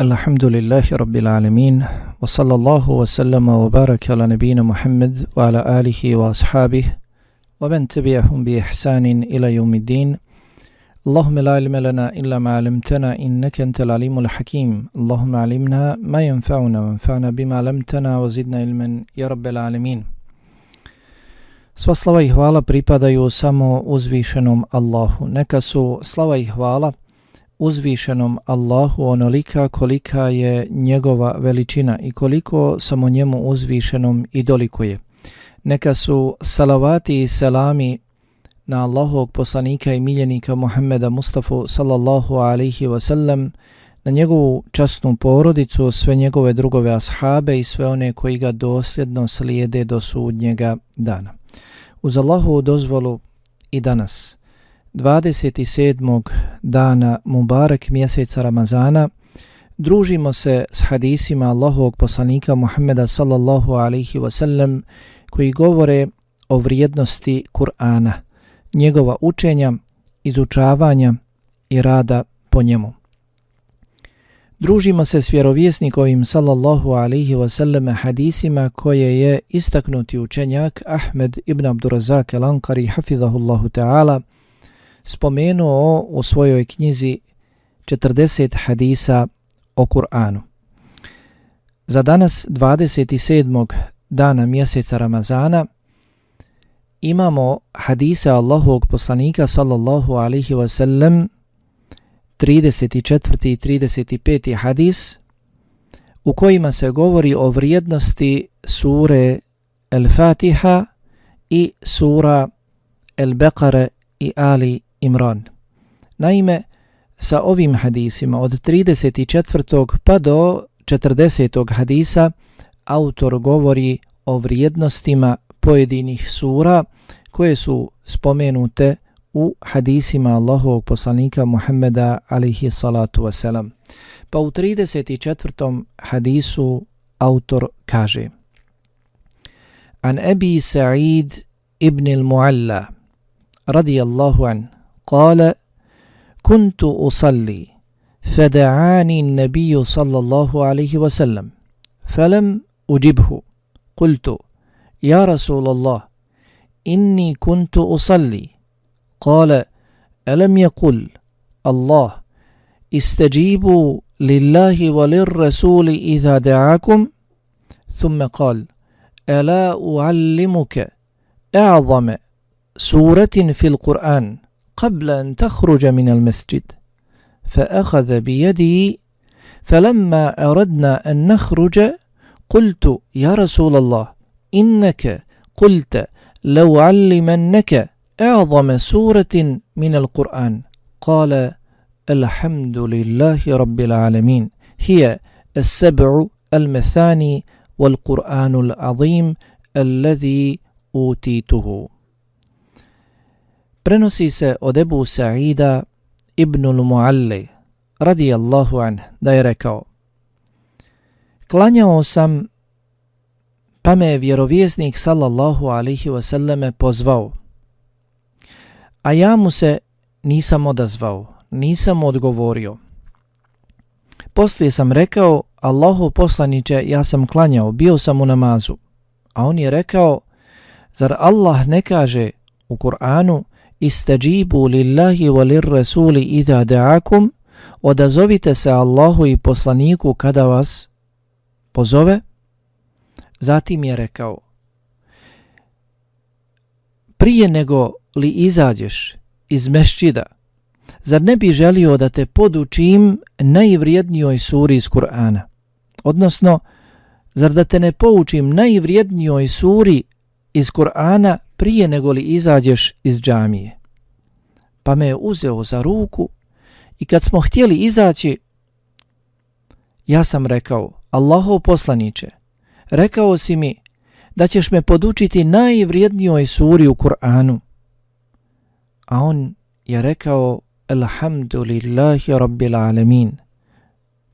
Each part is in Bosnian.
الحمد لله رب العالمين وصلى الله وسلم وبارك على نبينا محمد وعلى آله وأصحابه ومن تبعهم بإحسان إلى يوم الدين اللهم لا علم لنا إلا ما علمتنا إنك أنت العليم الحكيم اللهم علمنا ما ينفعنا وانفعنا بما علمتنا وزدنا علما يا رب العالمين Sva slava i hvala pripadaju samo uzvišenom Allahu. Neka su slava i hvala uzvišenom Allahu onolika kolika je njegova veličina i koliko samo njemu uzvišenom i dolikuje. Neka su salavati i selami na Allahovog poslanika i miljenika Muhammeda Mustafa sallallahu alaihi wasallam, na njegovu časnu porodicu, sve njegove drugove ashabe i sve one koji ga dosljedno slijede do sudnjega dana. Uz Allahovu dozvolu i danas – 27. dana Mubarak mjeseca Ramazana družimo se s hadisima Allahovog poslanika Muhammeda sallallahu alaihi wasallam koji govore o vrijednosti Kur'ana, njegova učenja, izučavanja i rada po njemu. Družimo se s vjerovjesnikovim sallallahu alaihi wasallam hadisima koje je istaknuti učenjak Ahmed ibn Abdurazak el-Ankari hafidhahullahu ta'ala spomenuo u svojoj knjizi 40 hadisa o Kur'anu. Za danas 27. dana mjeseca Ramazana imamo hadise Allahovog poslanika sallallahu alaihi wa sallam 34. i 35. hadis u kojima se govori o vrijednosti sure El-Fatiha i sura El-Beqare i Ali Imran. Naime, sa ovim hadisima od 34. pa do 40. hadisa autor govori o vrijednostima pojedinih sura koje su spomenute u hadisima Allahovog poslanika Muhammeda alihi salatu wasalam. Pa u 34. hadisu autor kaže An Ebi Sa'id ibn al-Mu'alla radijallahu an قال كنت أصلي فدعاني النبي صلى الله عليه وسلم فلم أجبه. قلت يا رسول الله إني كنت أصلي. قال ألم يقل الله استجيبوا لله وللرسول إذا دعاكم؟ ثم قال ألا أعلمك أعظم سورة في القرآن؟ قبل أن تخرج من المسجد. فأخذ بيدي فلما أردنا أن نخرج قلت يا رسول الله إنك قلت لو علمنك أعظم سورة من القرآن. قال الحمد لله رب العالمين. هي السبع المثاني والقرآن العظيم الذي أوتيته. Prenosi se od Ebu Sa'ida ibn al-Mualli radijallahu anh da je rekao Klanjao sam pa me vjerovjesnik sallallahu alihi wasallame pozvao a ja mu se nisam odazvao, nisam odgovorio. Poslije sam rekao, Allahu poslaniće, ja sam klanjao, bio sam u namazu. A on je rekao, zar Allah ne kaže u Kur'anu, istajibu lillahi walir rasuli idha da'akum odazovite se Allahu i poslaniku kada vas pozove. Zatim je rekao prije nego li izađeš iz mešćida zar ne bi želio da te podučim najvrijednijoj suri iz Kur'ana? Odnosno zar da te ne poučim najvrijednijoj suri iz Kur'ana prije nego li izađeš iz džamije. Pa me je uzeo za ruku i kad smo htjeli izaći, ja sam rekao, Allahov poslaniće, rekao si mi da ćeš me podučiti najvrijednijoj suri u Kur'anu. A on je rekao, Alhamdulillahi Rabbil Alamin.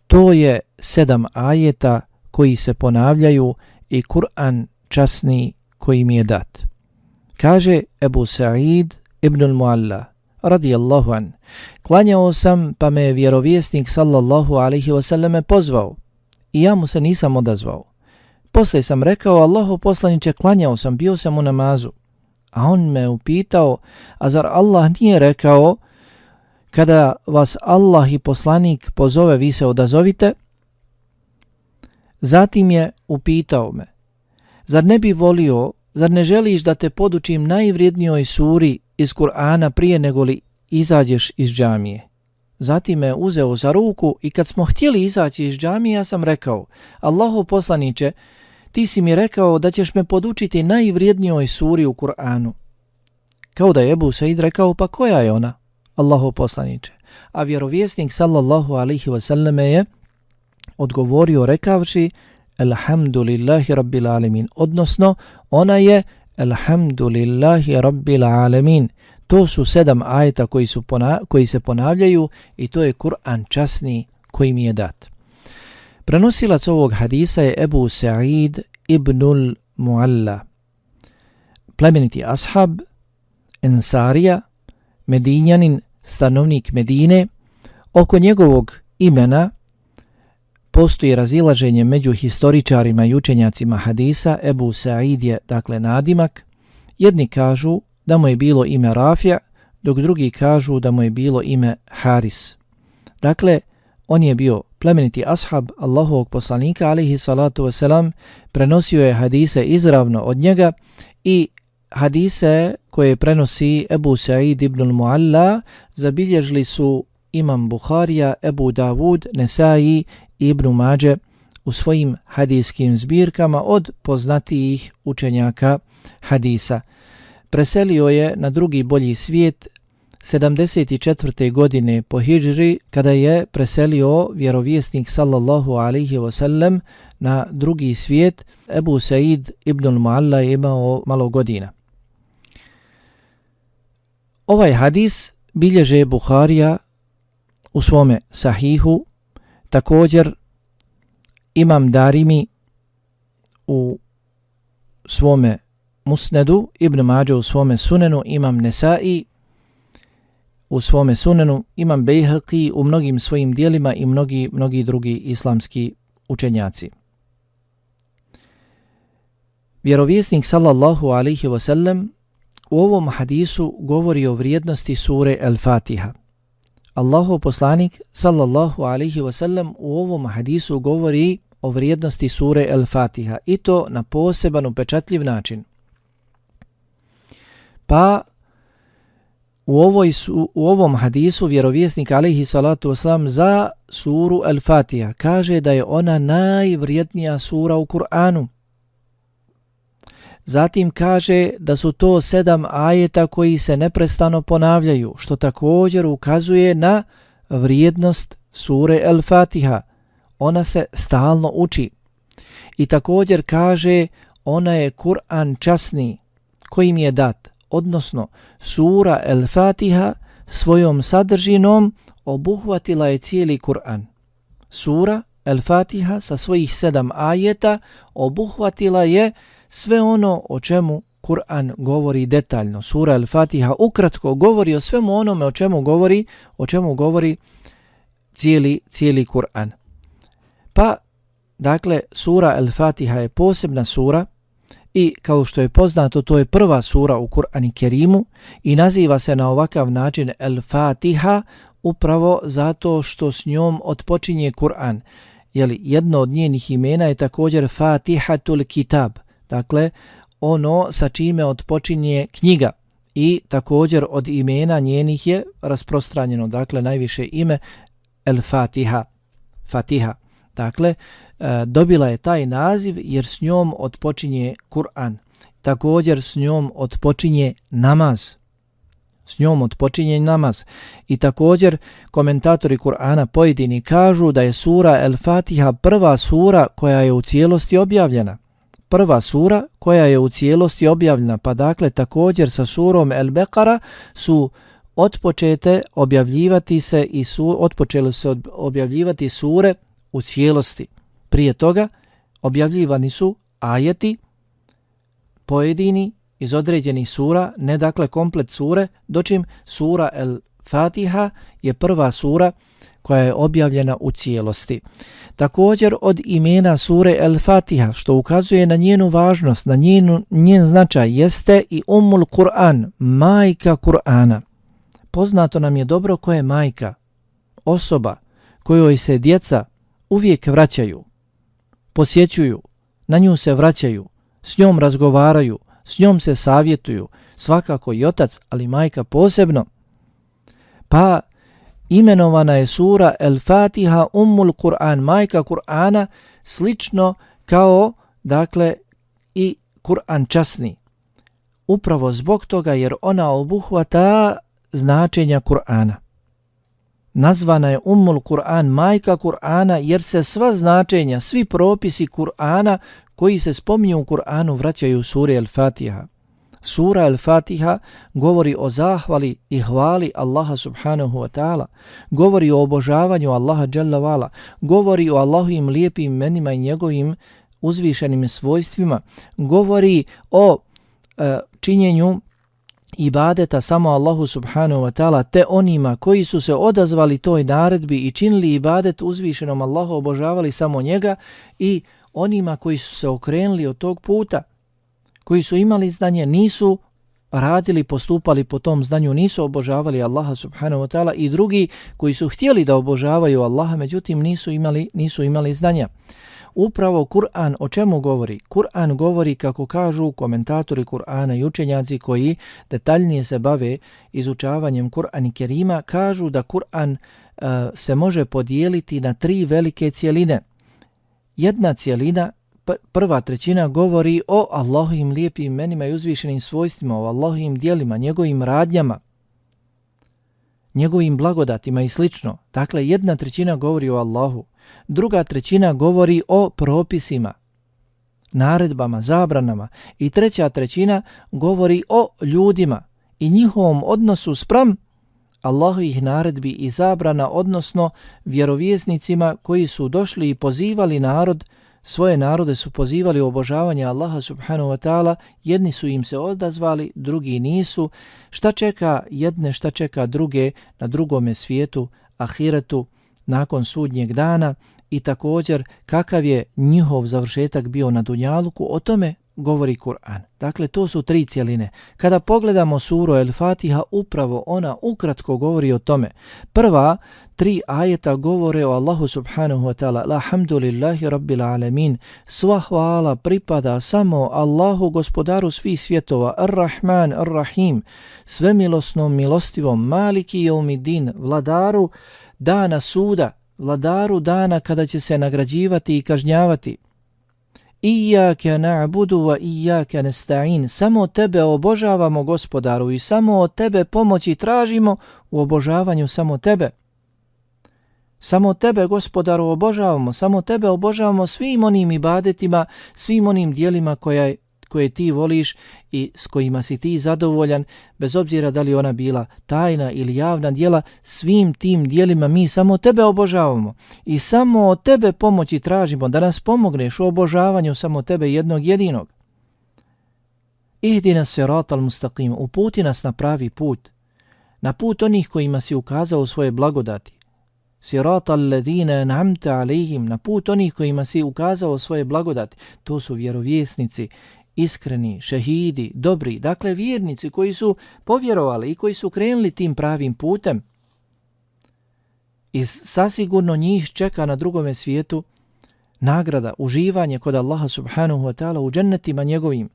To je sedam ajeta koji se ponavljaju i Kur'an časni koji mi je dat. Kaže Ebu Sa'id ibn al-Mualla, radijallahu an. Klanjao sam pa me je vjerovjesnik sallallahu alaihi wasallam pozvao i ja mu se nisam odazvao. Posle sam rekao Allahu poslaniće klanjao sam, bio sam u namazu. A on me upitao, a zar Allah nije rekao kada vas Allah i poslanik pozove vi se odazovite? Zatim je upitao me, zar ne bi volio, zar ne želiš da te podučim najvrijednijoj suri iz Kur'ana prije nego li izađeš iz džamije? Zatim me uzeo za ruku i kad smo htjeli izaći iz džamije, ja sam rekao, Allahu poslaniće, ti si mi rekao da ćeš me podučiti najvrijednijoj suri u Kur'anu. Kao da je Ebu Said rekao, pa koja je ona? Allahu poslaniće. A vjerovjesnik sallallahu alihi wasallam je odgovorio rekavši Alhamdulillahi rabbil alemin. Odnosno, ona je Elhamdulillahi rabbil alemin. To su sedam ajeta koji, su pona koji se ponavljaju i to je Kur'an časni koji mi je dat. Prenosilac ovog hadisa je Ebu Sa'id ibnul Mualla, plemeniti ashab, ensarija, medinjanin, stanovnik Medine. Oko njegovog imena postoji razilaženje među historičarima i učenjacima hadisa. Ebu Sa'id je, dakle, nadimak. Jedni kažu da mu je bilo ime Rafja, dok drugi kažu da mu je bilo ime Haris. Dakle, on je bio plemeniti ashab Allahovog poslanika, alihi salatu wasalam, prenosio je hadise izravno od njega i hadise koje prenosi Ebu Sa'id ibn Mu'alla zabilježili su imam Bukharija, Ebu Davud, Nesai Ibn Mađe u svojim hadijskim zbirkama od poznatijih učenjaka hadisa. Preselio je na drugi bolji svijet 74. godine po Hidžri kada je preselio vjerovjesnik sallallahu alaihi wasallam na drugi svijet. Ebu Said ibn Mu'alla je imao malo godina. Ovaj hadis bilježe Buharija u svome sahihu, također imam Darimi u svome musnedu, Ibn Mađe u svome sunenu, imam Nesai u svome sunenu, imam Bejhaqi u mnogim svojim dijelima i mnogi, mnogi drugi islamski učenjaci. Vjerovjesnik sallallahu alaihi wasallam u ovom hadisu govori o vrijednosti sure El-Fatiha. Allahu poslanik sallallahu alaihi wasallam u ovom hadisu govori o vrijednosti sure El-Fatiha i to na poseban upečatljiv način. Pa u, ovoj su, u ovom hadisu vjerovjesnik alaihi salatu wasalam za suru El-Fatiha kaže da je ona najvrijednija sura u Kur'anu. Zatim kaže da su to sedam ajeta koji se neprestano ponavljaju, što također ukazuje na vrijednost sure El-Fatiha. Ona se stalno uči. I također kaže ona je Kur'an časni kojim je dat, odnosno sura El-Fatiha svojom sadržinom obuhvatila je cijeli Kur'an. Sura El-Fatiha sa svojih sedam ajeta obuhvatila je sve ono o čemu Kur'an govori detaljno. Sura Al-Fatiha ukratko govori o svemu onome o čemu govori, o čemu govori cijeli, cijeli Kur'an. Pa, dakle, sura Al-Fatiha je posebna sura i kao što je poznato, to je prva sura u Kur'ani Kerimu i naziva se na ovakav način Al-Fatiha upravo zato što s njom otpočinje Kur'an. Jeli, jedno od njenih imena je također Fatihatul Kitab – dakle ono sa čime odpočinje knjiga i također od imena njenih je rasprostranjeno, dakle najviše ime El Fatiha. Fatiha. Dakle, e, dobila je taj naziv jer s njom odpočinje Kur'an. Također s njom odpočinje namaz. S njom odpočinje namaz. I također komentatori Kur'ana pojedini kažu da je sura El Fatiha prva sura koja je u cijelosti objavljena prva sura koja je u cijelosti objavljena, pa dakle također sa surom El Bekara su otpočete objavljivati se i su otpočeli se objavljivati sure u cijelosti. Prije toga objavljivani su ajeti pojedini iz određenih sura, ne dakle komplet sure, dočim sura El Fatiha je prva sura koja je objavljena u cijelosti. Također od imena sure El Fatiha, što ukazuje na njenu važnost, na njenu, njen značaj, jeste i Umul Kur'an, majka Kur'ana. Poznato nam je dobro ko je majka, osoba kojoj se djeca uvijek vraćaju, posjećuju, na nju se vraćaju, s njom razgovaraju, s njom se savjetuju, svakako i otac, ali majka posebno. Pa imenovana je sura El Fatiha Ummul Kur'an, majka Kur'ana, slično kao, dakle, i Kur'an časni. Upravo zbog toga jer ona obuhvata značenja Kur'ana. Nazvana je Ummul Kur'an, majka Kur'ana, jer se sva značenja, svi propisi Kur'ana koji se spominju u Kur'anu vraćaju u suri El Fatiha. Sura Al-Fatiha govori o zahvali i hvali Allaha subhanahu wa ta'ala, govori o obožavanju Allaha jalla vala, govori o Allahovim lijepim menima i njegovim uzvišenim svojstvima, govori o e, činjenju ibadeta samo Allahu subhanahu wa ta'ala te onima koji su se odazvali toj naredbi i činili ibadet uzvišenom Allahu, obožavali samo njega i onima koji su se okrenuli od tog puta, koji su imali znanje, nisu radili, postupali po tom znanju, nisu obožavali Allaha subhanahu wa ta'ala i drugi koji su htjeli da obožavaju Allaha, međutim nisu imali, nisu imali znanja. Upravo Kur'an o čemu govori? Kur'an govori kako kažu komentatori Kur'ana i učenjaci koji detaljnije se bave izučavanjem Kur'an i Kerima, kažu da Kur'an uh, se može podijeliti na tri velike cijeline. Jedna cijelina prva trećina govori o Allahovim lijepim imenima i uzvišenim svojstvima, o Allahovim dijelima, njegovim radnjama, njegovim blagodatima i slično. Dakle, jedna trećina govori o Allahu, druga trećina govori o propisima, naredbama, zabranama i treća trećina govori o ljudima i njihovom odnosu spram Allahovih naredbi i zabrana, odnosno vjerovjesnicima koji su došli i pozivali narod Svoje narode su pozivali u obožavanje Allaha subhanahu wa ta'ala, jedni su im se odazvali, drugi nisu. Šta čeka jedne, šta čeka druge na drugome svijetu, ahiretu, nakon sudnjeg dana i također kakav je njihov završetak bio na Dunjaluku, o tome govori Kur'an. Dakle, to su tri cijeline. Kada pogledamo suru El Fatiha, upravo ona ukratko govori o tome. Prva, tri ajeta govore o Allahu subhanahu wa ta'ala. Alhamdulillahi rabbil alamin. Sva hvala pripada samo Allahu gospodaru svih svjetova. Ar-Rahman, Ar-Rahim. Svemilosnom, milostivom, maliki je umidin, vladaru dana suda, vladaru dana kada će se nagrađivati i kažnjavati. Iyaka na'budu wa iyaka nasta'in. Samo tebe obožavamo, gospodaru, i samo od tebe pomoći tražimo u obožavanju samo tebe. Samo tebe, gospodaru, obožavamo, samo tebe obožavamo svim onim ibadetima, svim onim dijelima koja koje ti voliš i s kojima si ti zadovoljan, bez obzira da li ona bila tajna ili javna dijela, svim tim dijelima mi samo tebe obožavamo i samo od tebe pomoći tražimo da nas pomogneš u obožavanju samo tebe jednog jedinog. Ihdina sirat al mustaqim, uputi nas na pravi put, na put onih kojima si ukazao svoje blagodati. Sirata al ladina namta alihim, na put onih kojima si ukazao svoje blagodati, to su vjerovjesnici, iskreni, šehidi, dobri, dakle vjernici koji su povjerovali i koji su krenuli tim pravim putem. I sasigurno njih čeka na drugome svijetu nagrada, uživanje kod Allaha subhanahu wa ta'ala u džennetima njegovim,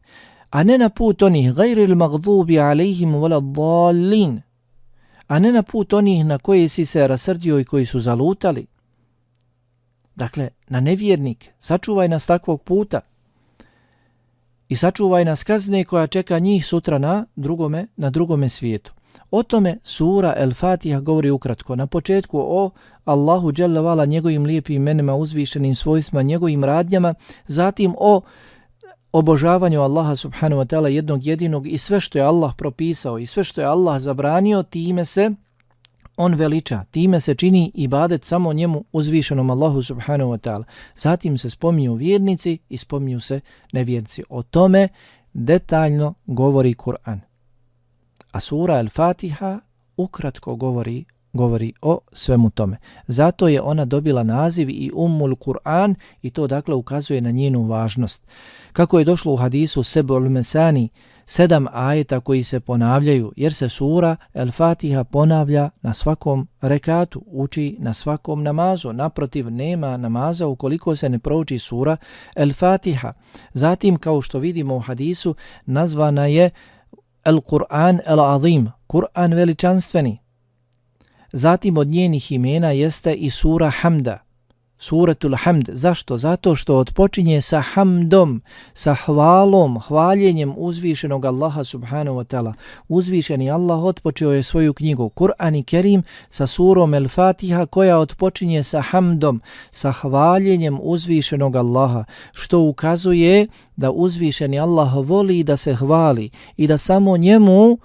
a ne na put onih gajril magdubi alaihim wala dallin, a ne na put onih na koje si se rasrdio i koji su zalutali. Dakle, na nevjernik, sačuvaj nas takvog puta – i sačuvaj nas kazne koja čeka njih sutra na drugome, na drugome svijetu. O tome sura El Fatiha govori ukratko. Na početku o Allahu dželle njegovim lijepim imenima, uzvišenim svojstvima, njegovim radnjama, zatim o obožavanju Allaha subhanahu wa ta'ala jednog jedinog i sve što je Allah propisao i sve što je Allah zabranio, time se on veliča, time se čini ibadet samo njemu uzvišenom Allahu subhanahu wa ta'ala. Zatim se spominju vjernici i spominju se nevjernici. O tome detaljno govori Kur'an. A sura Al-Fatiha ukratko govori govori o svemu tome. Zato je ona dobila naziv i Ummul Kur'an i to dakle ukazuje na njenu važnost. Kako je došlo u hadisu Sebul Mesani, sedam ajeta koji se ponavljaju, jer se sura El Fatiha ponavlja na svakom rekatu, uči na svakom namazu. Naprotiv, nema namaza ukoliko se ne prouči sura El Fatiha. Zatim, kao što vidimo u hadisu, nazvana je El Kur'an El Azim, Kur'an veličanstveni. Zatim od njenih imena jeste i sura Hamda, suratul hamd. Zašto? Zato što odpočinje sa hamdom, sa hvalom, hvaljenjem uzvišenog Allaha subhanahu wa ta'ala. Uzvišeni Allah odpočeo je svoju knjigu Kur'an i Kerim sa surom El Fatiha koja odpočinje sa hamdom, sa hvaljenjem uzvišenog Allaha, što ukazuje da uzvišeni Allah voli da se hvali i da samo njemu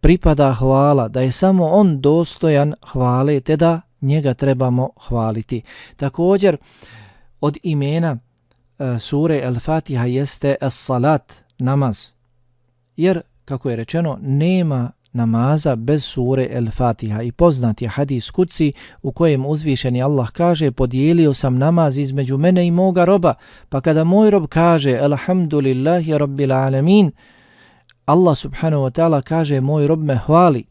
pripada hvala, da je samo on dostojan hvale, te da njega trebamo hvaliti. Također, od imena e, sure El-Fatiha jeste Es-Salat, namaz. Jer, kako je rečeno, nema namaza bez sure El-Fatiha. I poznat je hadis kuci u kojem uzvišeni Allah kaže podijelio sam namaz između mene i moga roba, pa kada moj rob kaže Alhamdulillahi Rabbil Alamin, Allah subhanahu wa ta'ala kaže moj rob me hvali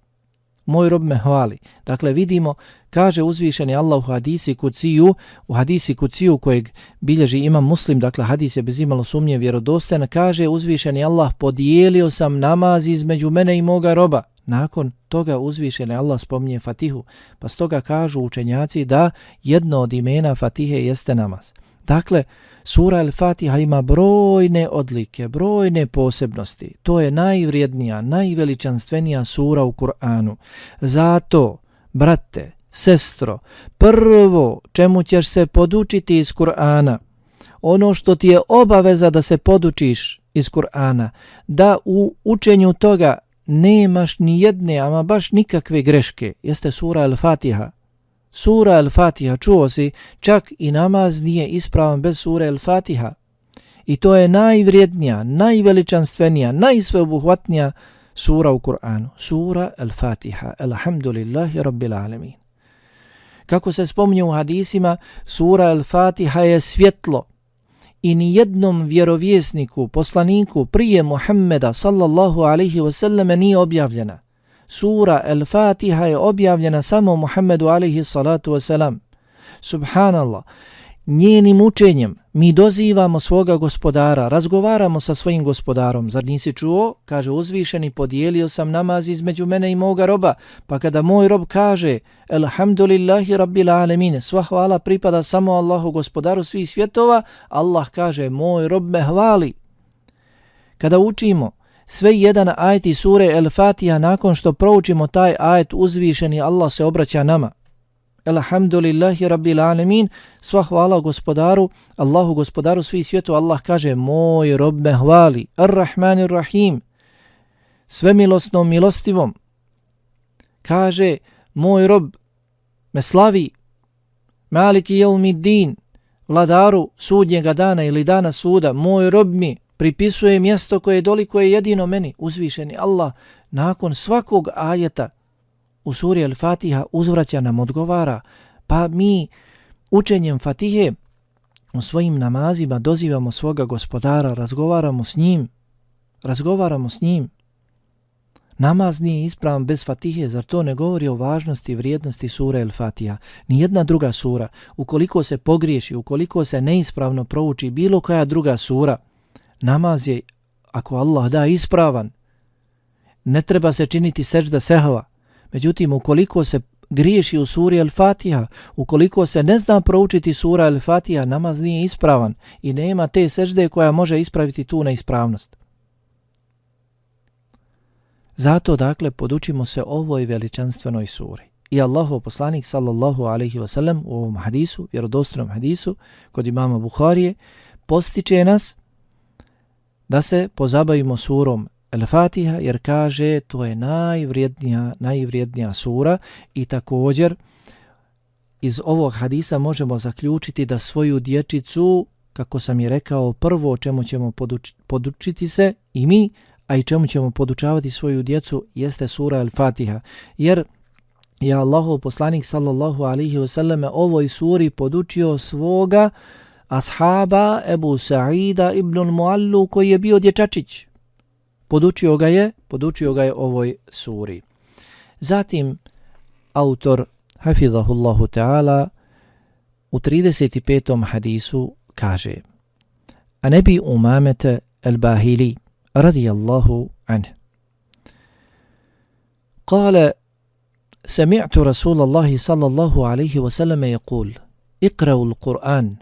moj rob me hvali. Dakle, vidimo, kaže uzvišeni Allah u hadisi kuciju, u hadisi kuciju kojeg bilježi ima muslim, dakle, hadis je bez imalo sumnje vjerodostojan, kaže uzvišeni Allah, podijelio sam namaz između mene i moga roba. Nakon toga uzvišeni Allah spominje Fatihu, pa stoga kažu učenjaci da jedno od imena Fatihe jeste namaz. Dakle, Sura Al-Fatiha ima brojne odlike, brojne posebnosti. To je najvrijednija, najveličanstvenija sura u Kur'anu. Zato, brate, sestro, prvo čemu ćeš se podučiti iz Kur'ana, ono što ti je obaveza da se podučiš iz Kur'ana, da u učenju toga nemaš ni jedne, ama baš nikakve greške, jeste sura Al-Fatiha. Sura Al-Fatiha, čuo si, čak i namaz nije ispravan bez sure Al-Fatiha. I to je najvrijednija, najveličanstvenija, najsveobuhvatnija sura u Kur'anu. Sura Al-Fatiha. Alhamdulillahi Rabbil Alamin. Kako se spominje u hadisima, sura Al-Fatiha je svjetlo. I ni jednom vjerovjesniku, poslaniku prije Muhammeda sallallahu alaihi wasallam nije objavljena. Sura El-Fatiha je objavljena samo Muhammedu alaihi salatu wasalam. Subhanallah, njenim učenjem mi dozivamo svoga gospodara, razgovaramo sa svojim gospodarom. Zar nisi čuo? Kaže uzvišeni, podijelio sam namaz između mene i moga roba. Pa kada moj rob kaže, Elhamdulillahi rabbil alemine, sva hvala pripada samo Allahu gospodaru svih svjetova, Allah kaže, moj rob me hvali. Kada učimo, sve jedan ajet iz sure El Fatiha nakon što proučimo taj ajet uzvišeni Allah se obraća nama. Elhamdulillahi rabbil alamin, sva hvala gospodaru, Allahu gospodaru svih svijetu, Allah kaže, moj rob me hvali, ar-Rahmanir Rahim, sve milostnom milostivom, kaže, moj rob me slavi, maliki jelmi din, vladaru sudnjega dana ili dana suda, moj rob mi pripisuje mjesto koje doliko je jedino meni, uzvišeni Allah, nakon svakog ajeta u suri Al-Fatiha uzvraća nam odgovara, pa mi učenjem Fatihe u svojim namazima dozivamo svoga gospodara, razgovaramo s njim, razgovaramo s njim. Namaz nije ispravan bez Fatihe, zar to ne govori o važnosti i vrijednosti sure El-Fatiha? Nijedna druga sura, ukoliko se pogriješi, ukoliko se neispravno prouči bilo koja druga sura, namaz je, ako Allah da, ispravan. Ne treba se činiti sežda sehava. Međutim, ukoliko se griješi u suri Al-Fatiha, ukoliko se ne zna proučiti sura Al-Fatiha, namaz nije ispravan i nema te sežde koja može ispraviti tu neispravnost. Zato, dakle, podučimo se ovoj veličanstvenoj suri. I Allahu poslanik sallallahu alaihi wasallam u ovom hadisu, vjerodostronom hadisu, kod imama Bukharije, postiče nas da se pozabavimo surom El-Fatiha jer kaže to je najvrijednija, najvrijednija sura i također iz ovog hadisa možemo zaključiti da svoju dječicu kako sam je rekao, prvo čemu ćemo poduč, podučiti se i mi, a i čemu ćemo podučavati svoju djecu, jeste sura Al-Fatiha. Jer je Allahov poslanik sallallahu alihi wasallam ovoj suri podučio svoga ashaba Ebu Sa'ida ibn Muallu koji je bio dječačić Podučio ga je, podučio ga je ovoj suri. Zatim autor hafizahullahu ta'ala u 35. hadisu kaže A nebi umamete al-Bahili radijallahu anhu. قال سمعت رسول الله صلى الله عليه وسلم يقول اقرأوا القرآن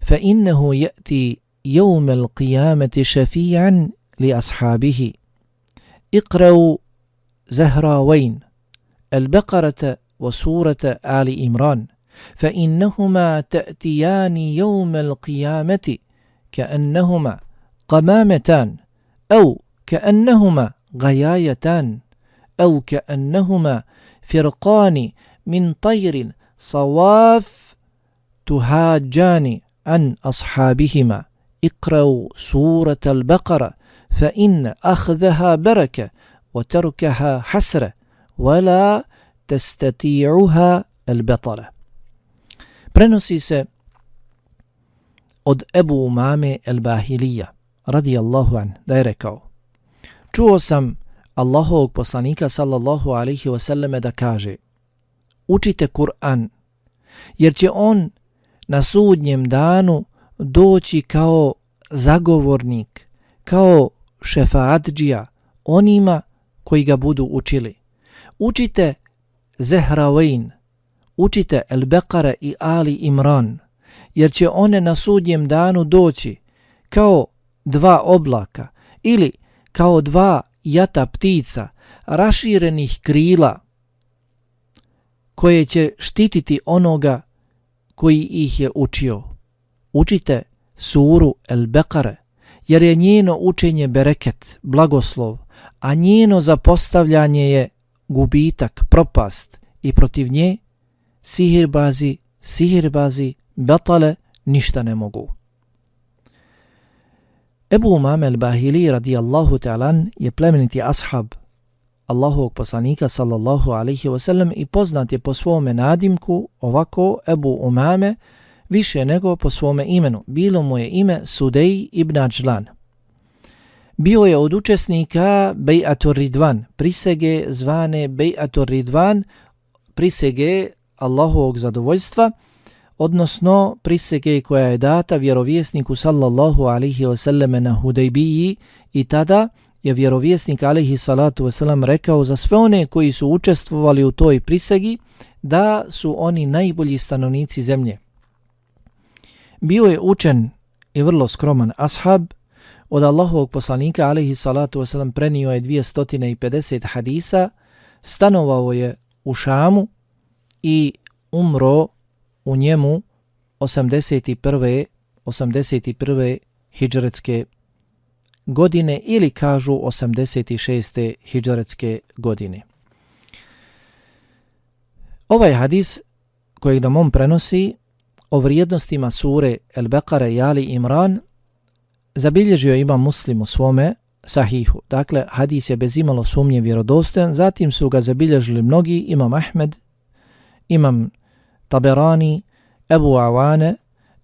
فإنه يأتي يوم القيامة شفيعا لأصحابه. اقرأوا زهراوين البقرة وسورة آل إمران فإنهما تأتيان يوم القيامة كأنهما قمامتان أو كأنهما غيايتان أو كأنهما فرقان من طير صواف تهاجان عن أصحابهما. اقرأوا سورة البقرة فإن أخذها بركة وتركها حسرة ولا تستطيعها البطلة prenosi se od Ebu Umame el-Bahilija, radijallahu an, da je rekao, čuo sam Allahovog poslanika sallallahu alaihi wasallame da kaže, učite Kur'an, jer će on na sudnjem danu doći kao zagovornik, kao šefaatđija onima koji ga budu učili. Učite Zehravein, učite El Bekare i Ali Imran, jer će one na sudnjem danu doći kao dva oblaka ili kao dva jata ptica raširenih krila koje će štititi onoga koji ih je učio. Učite suru El Bekare, jer je njeno učenje bereket, blagoslov, a njeno zapostavljanje je gubitak, propast i protiv nje sihirbazi, sihirbazi, batale ništa ne mogu. Ebu Umame al-Bahili radijallahu ta'alan je plemeniti ashab Allahovog poslanika sallallahu alaihi wasallam i poznat je po svome nadimku ovako Ebu Umame više nego po svome imenu. Bilo mu je ime Sudej ibn Ađlan. Bio je od učesnika Bejatur Ridvan, prisege zvane Bejatur Ridvan, prisege Allahovog zadovoljstva, odnosno prisege koja je data vjerovjesniku sallallahu alihi wasallam na Hudejbiji i tada je vjerovjesnik alihi salatu wasallam rekao za sve one koji su učestvovali u toj prisegi da su oni najbolji stanovnici zemlje. Bio je učen i vrlo skroman ashab, od Allahovog poslanika alaihi salatu wasalam prenio je 250 hadisa, stanovao je u Šamu i umro u njemu 81. 81. hijđaretske godine ili kažu 86. hijđaretske godine. Ovaj hadis kojeg nam on prenosi o vrijednostima sure El Bekare i Ali Imran zabilježio ima muslim u svome sahihu. Dakle, hadis je bez imalo sumnje vjerodostojan, zatim su ga zabilježili mnogi, imam Ahmed, imam Taberani, Ebu Awane,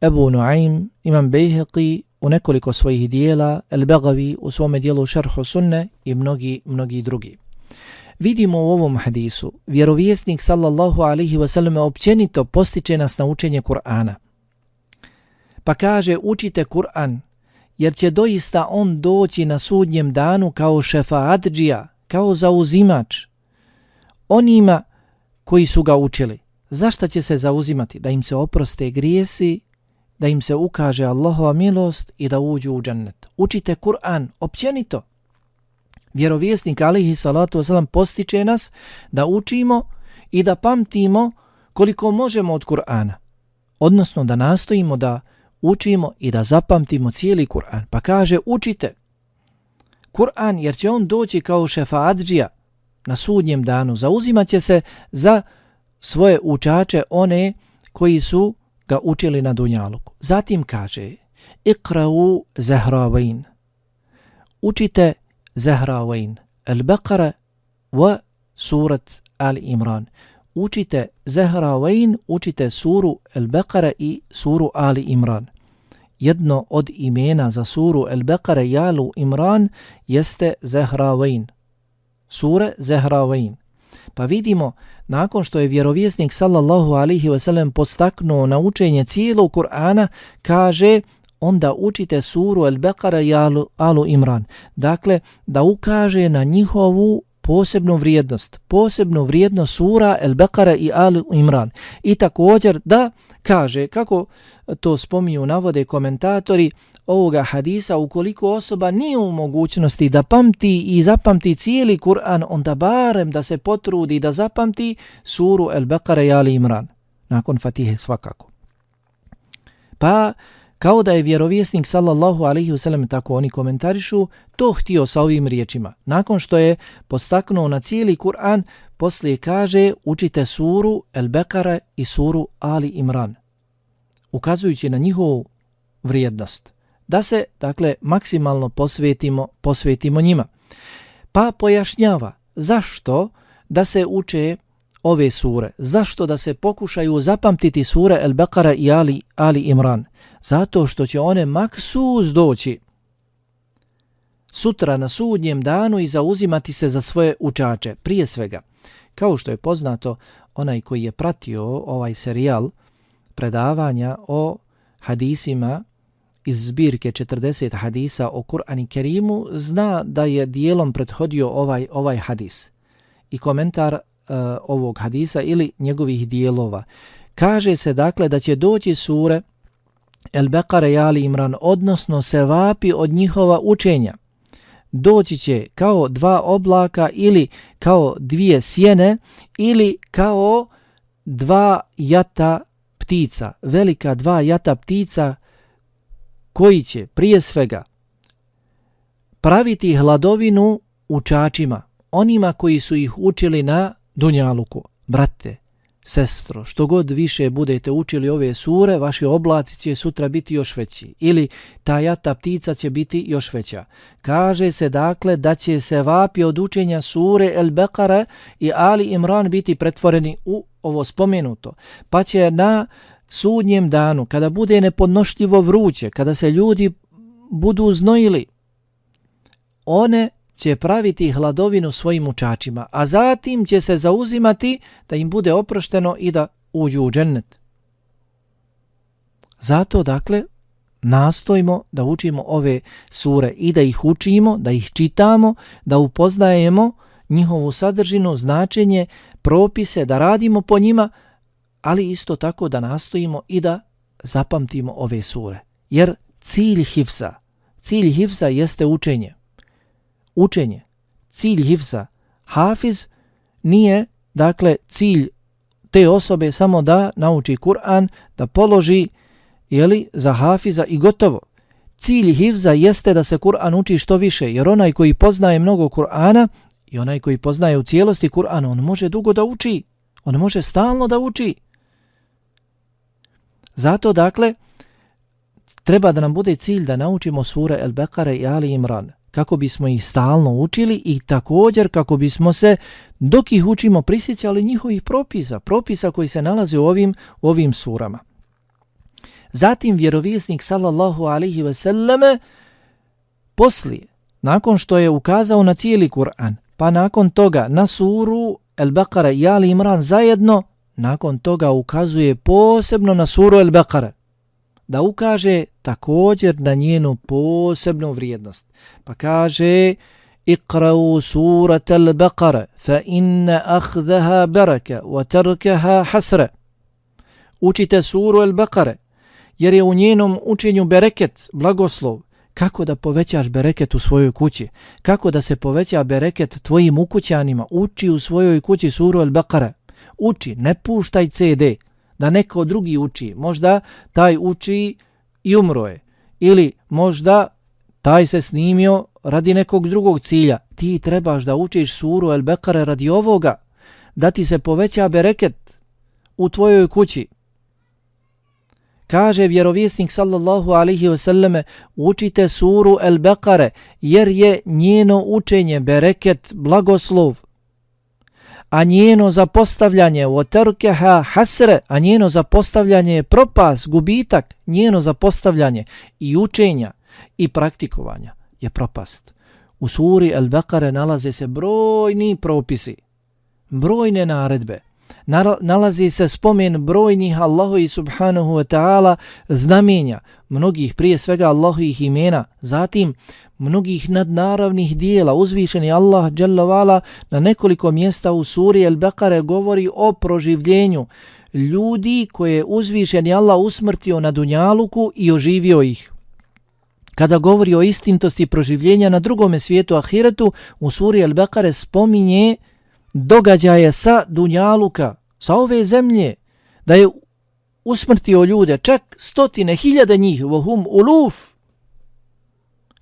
Ebu Nuaim, imam Bejheqi u nekoliko svojih dijela, El Begavi u svome dijelu Šerhu Sunne i mnogi, mnogi drugi. Vidimo u ovom hadisu, vjerovjesnik sallallahu alaihi wasallam općenito postiče nas na učenje Kur'ana. Pa kaže, učite Kur'an, jer će doista on doći na sudnjem danu kao šefaatđija, kao zauzimač, onima koji su ga učili. Zašto će se zauzimati? Da im se oproste grijesi, da im se ukaže Allahova milost i da uđu u džennet. Učite Kur'an, općenito. Vjerovjesnik alihi salatu wasalam postiče nas da učimo i da pamtimo koliko možemo od Kur'ana. Odnosno da nastojimo da učimo i da zapamtimo cijeli Kur'an. Pa kaže učite Kur'an jer će on doći kao šefaadžija na sudnjem danu. Zauzimat će se za svoje učače one koji su ga učili na Dunjaluku. Zatim kaže Ikra'u Zahravain. Učite Zahrawain, Al-Baqara wa surat Al-Imran. Učite Zahrawain, učite suru Al-Baqara i suru Al-Imran. Jedno od imena za suru Al-Baqara i Al-Imran jeste Zahrawain. Sure Zahrawain. Pa vidimo, nakon što je vjerovjesnik sallallahu alihi wasallam postaknuo na učenje cijelog Kur'ana, kaže onda učite suru Al-Baqara i Alu, Alu Imran. Dakle, da ukaže na njihovu posebnu vrijednost, posebnu vrijednost sura Al-Baqara i Alu Imran. I također da kaže, kako to spominju navode komentatori ovoga hadisa, ukoliko osoba nije u mogućnosti da pamti i zapamti cijeli Kur'an, onda barem da se potrudi da zapamti suru Al-Baqara i Alu Imran. Nakon Fatihe svakako. Pa, Kao da je vjerovjesnik sallallahu alaihi wasallam tako oni komentarišu, to htio sa ovim riječima. Nakon što je postaknuo na cijeli Kur'an, poslije kaže učite suru El Bekara i suru Ali Imran, ukazujući na njihovu vrijednost. Da se, dakle, maksimalno posvetimo, posvetimo njima. Pa pojašnjava zašto da se uče ove sure. Zašto da se pokušaju zapamtiti sure El Bekara i Ali, Ali Imran? Zato što će one maksus doći sutra na sudnjem danu i zauzimati se za svoje učače. Prije svega, kao što je poznato, onaj koji je pratio ovaj serijal predavanja o hadisima iz zbirke 40 hadisa o Kur'ani Kerimu, zna da je dijelom prethodio ovaj ovaj hadis. I komentar uh, ovog hadisa ili njegovih dijelova. Kaže se dakle da će doći sure El Bekare i Ali Imran, odnosno se vapi od njihova učenja. Doći će kao dva oblaka ili kao dvije sjene ili kao dva jata ptica, velika dva jata ptica koji će prije svega praviti hladovinu učačima, onima koji su ih učili na Dunjaluku. Brate, sestro, što god više budete učili ove sure, vaši oblaci će sutra biti još veći. Ili ta jata ptica će biti još veća. Kaže se dakle da će se vapi od učenja sure El Bekare i Ali Imran biti pretvoreni u ovo spomenuto. Pa će na sudnjem danu, kada bude nepodnošljivo vruće, kada se ljudi budu znojili, one će praviti hladovinu svojim učačima, a zatim će se zauzimati da im bude oprošteno i da uđu u džennet. Zato, dakle, nastojimo da učimo ove sure i da ih učimo, da ih čitamo, da upoznajemo njihovu sadržinu, značenje, propise, da radimo po njima, ali isto tako da nastojimo i da zapamtimo ove sure. Jer cilj hifza, cilj hifza jeste učenje učenje, cilj hifza. Hafiz nije, dakle, cilj te osobe samo da nauči Kur'an, da položi, jeli, za hafiza i gotovo. Cilj hifza jeste da se Kur'an uči što više, jer onaj koji poznaje mnogo Kur'ana i onaj koji poznaje u cijelosti Kur'an, on može dugo da uči, on može stalno da uči. Zato, dakle, treba da nam bude cilj da naučimo sure El Bekare i Ali Imran kako bismo ih stalno učili i također kako bismo se, dok ih učimo, prisjećali njihovih propisa, propisa koji se nalaze u ovim, u ovim surama. Zatim vjerovjesnik sallallahu alaihi ve selleme poslije, nakon što je ukazao na cijeli Kur'an, pa nakon toga na suru El-Baqara i Ali Imran zajedno, nakon toga ukazuje posebno na suru El-Baqara da ukaže također na njenu posebnu vrijednost. Pa kaže Iqra'u surat al-Baqara fa inna akhdaha baraka wa tarkaha hasra. Učite suru al-Baqara jer je u njenom učenju bereket, blagoslov. Kako da povećaš bereket u svojoj kući? Kako da se poveća bereket tvojim ukućanima? Uči u svojoj kući suru al-Baqara. Uči, ne puštaj CD da neko drugi uči. Možda taj uči i umro je. Ili možda taj se snimio radi nekog drugog cilja. Ti trebaš da učiš suru El Bekare radi ovoga, da ti se poveća bereket u tvojoj kući. Kaže vjerovjesnik sallallahu alaihi wasallame, učite suru El Bekare, jer je njeno učenje bereket, blagoslov, a njeno zapostavljanje u terkeha hasre, a njeno zapostavljanje je propas, gubitak, njeno zapostavljanje i učenja i praktikovanja je propast. U suri El Bekare nalaze se brojni propisi, brojne naredbe, nalazi se spomen brojnih Allahu i subhanahu wa ta'ala znamenja, mnogih prije svega Allahovih imena, zatim mnogih nadnaravnih dijela. Uzvišeni Allah dželle na nekoliko mjesta u suri El Bekare govori o proživljenju ljudi koje je uzvišeni Allah usmrtio na dunjaluku i oživio ih. Kada govori o istintosti proživljenja na drugom svijetu ahiretu, u suri El Bekare spominje događaje sa Dunjaluka, sa ove zemlje, da je usmrtio ljude, čak stotine, hiljade njih, vohum uluf.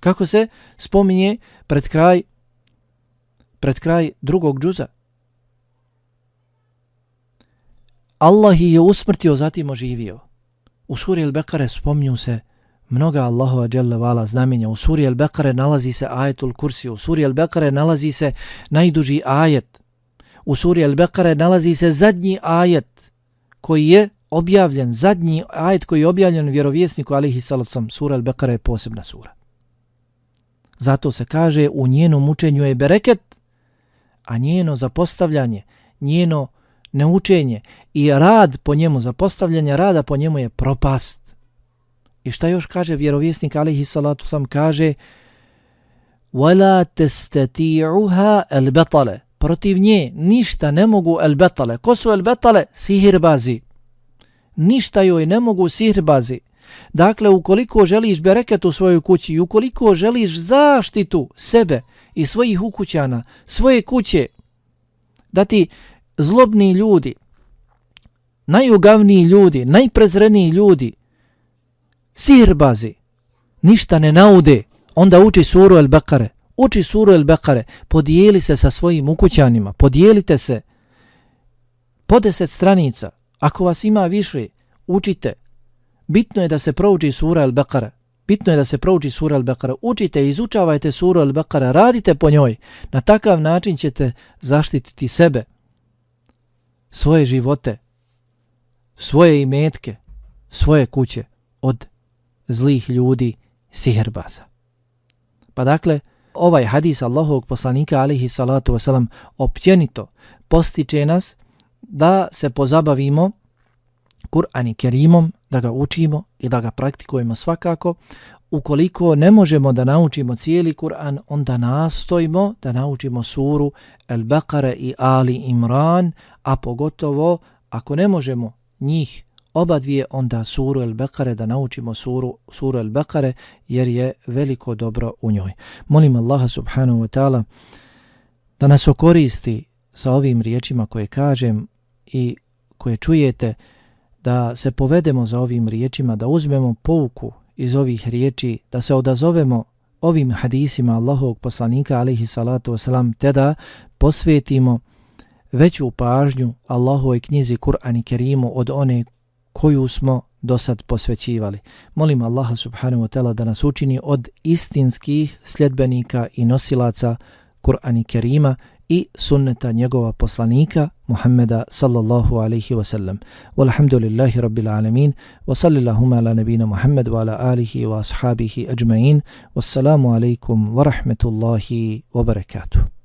Kako se spominje pred kraj, pred kraj drugog džuza. Allah je usmrtio, zatim oživio. U suri Al-Bekare spominju se mnoga Allahova dželle vala znamenja. U suri Al-Bekare nalazi se ajetul kursi, u suri Al-Bekare nalazi se najduži ajet, u suri Al-Bekare nalazi se zadnji ajet koji je objavljen, zadnji ajet koji je objavljen vjerovjesniku alihi salacom. Sura Al-Bekare je posebna sura. Zato se kaže u njenom učenju je bereket, a njeno zapostavljanje, njeno neučenje i rad po njemu, zapostavljanje rada po njemu je propast. I šta još kaže vjerovjesnik alihi salatu sam kaže وَلَا تَسْتَتِعُهَا الْبَطَلَ protiv nje ništa ne mogu elbetale. Ko su elbetale? Sihirbazi. Ništa joj ne mogu sihirbazi. Dakle, ukoliko želiš bereket u svojoj kući i ukoliko želiš zaštitu sebe i svojih ukućana, svoje kuće, da ti zlobni ljudi, najugavniji ljudi, najprezreniji ljudi, sihirbazi, ništa ne naude, onda uči suru El Bekare. Uči suru El Bekare, podijeli se sa svojim ukućanima, podijelite se po deset stranica. Ako vas ima više, učite. Bitno je da se prouči sura Al-Baqara. Bitno je da se prouči sura Al-Baqara. Učite, izučavajte suru Al-Baqara, radite po njoj. Na takav način ćete zaštititi sebe, svoje živote, svoje imetke, svoje kuće od zlih ljudi siherbaza. Pa dakle, ovaj hadis Allahovog poslanika alihi salatu wasalam općenito postiče nas da se pozabavimo Kur'an i Kerimom, da ga učimo i da ga praktikujemo svakako. Ukoliko ne možemo da naučimo cijeli Kur'an, onda nastojimo da naučimo suru El Baqara i Ali Imran, a pogotovo ako ne možemo njih oba dvije onda suru El Bekare da naučimo suru, suru El Bekare jer je veliko dobro u njoj. Molim Allaha subhanahu wa ta'ala da nas okoristi sa ovim riječima koje kažem i koje čujete da se povedemo za ovim riječima, da uzmemo pouku iz ovih riječi, da se odazovemo ovim hadisima Allahovog poslanika alaihi salatu wasalam, te da posvetimo veću pažnju Allahovoj knjizi Kur'an i Kerimu od one koju smo do sad posvećivali. Molim Allaha subhanahu wa ta'ala da nas učini od istinskih sljedbenika i nosilaca Kur'ani Kerima i sunneta njegova poslanika Muhammeda sallallahu alaihi wa sallam. Walhamdulillahi rabbil alamin wa sallillahuma ala nabina Muhammad wa ala alihi wa ashabihi ajma'in. Wassalamu alaikum wa rahmetullahi wa barakatuh.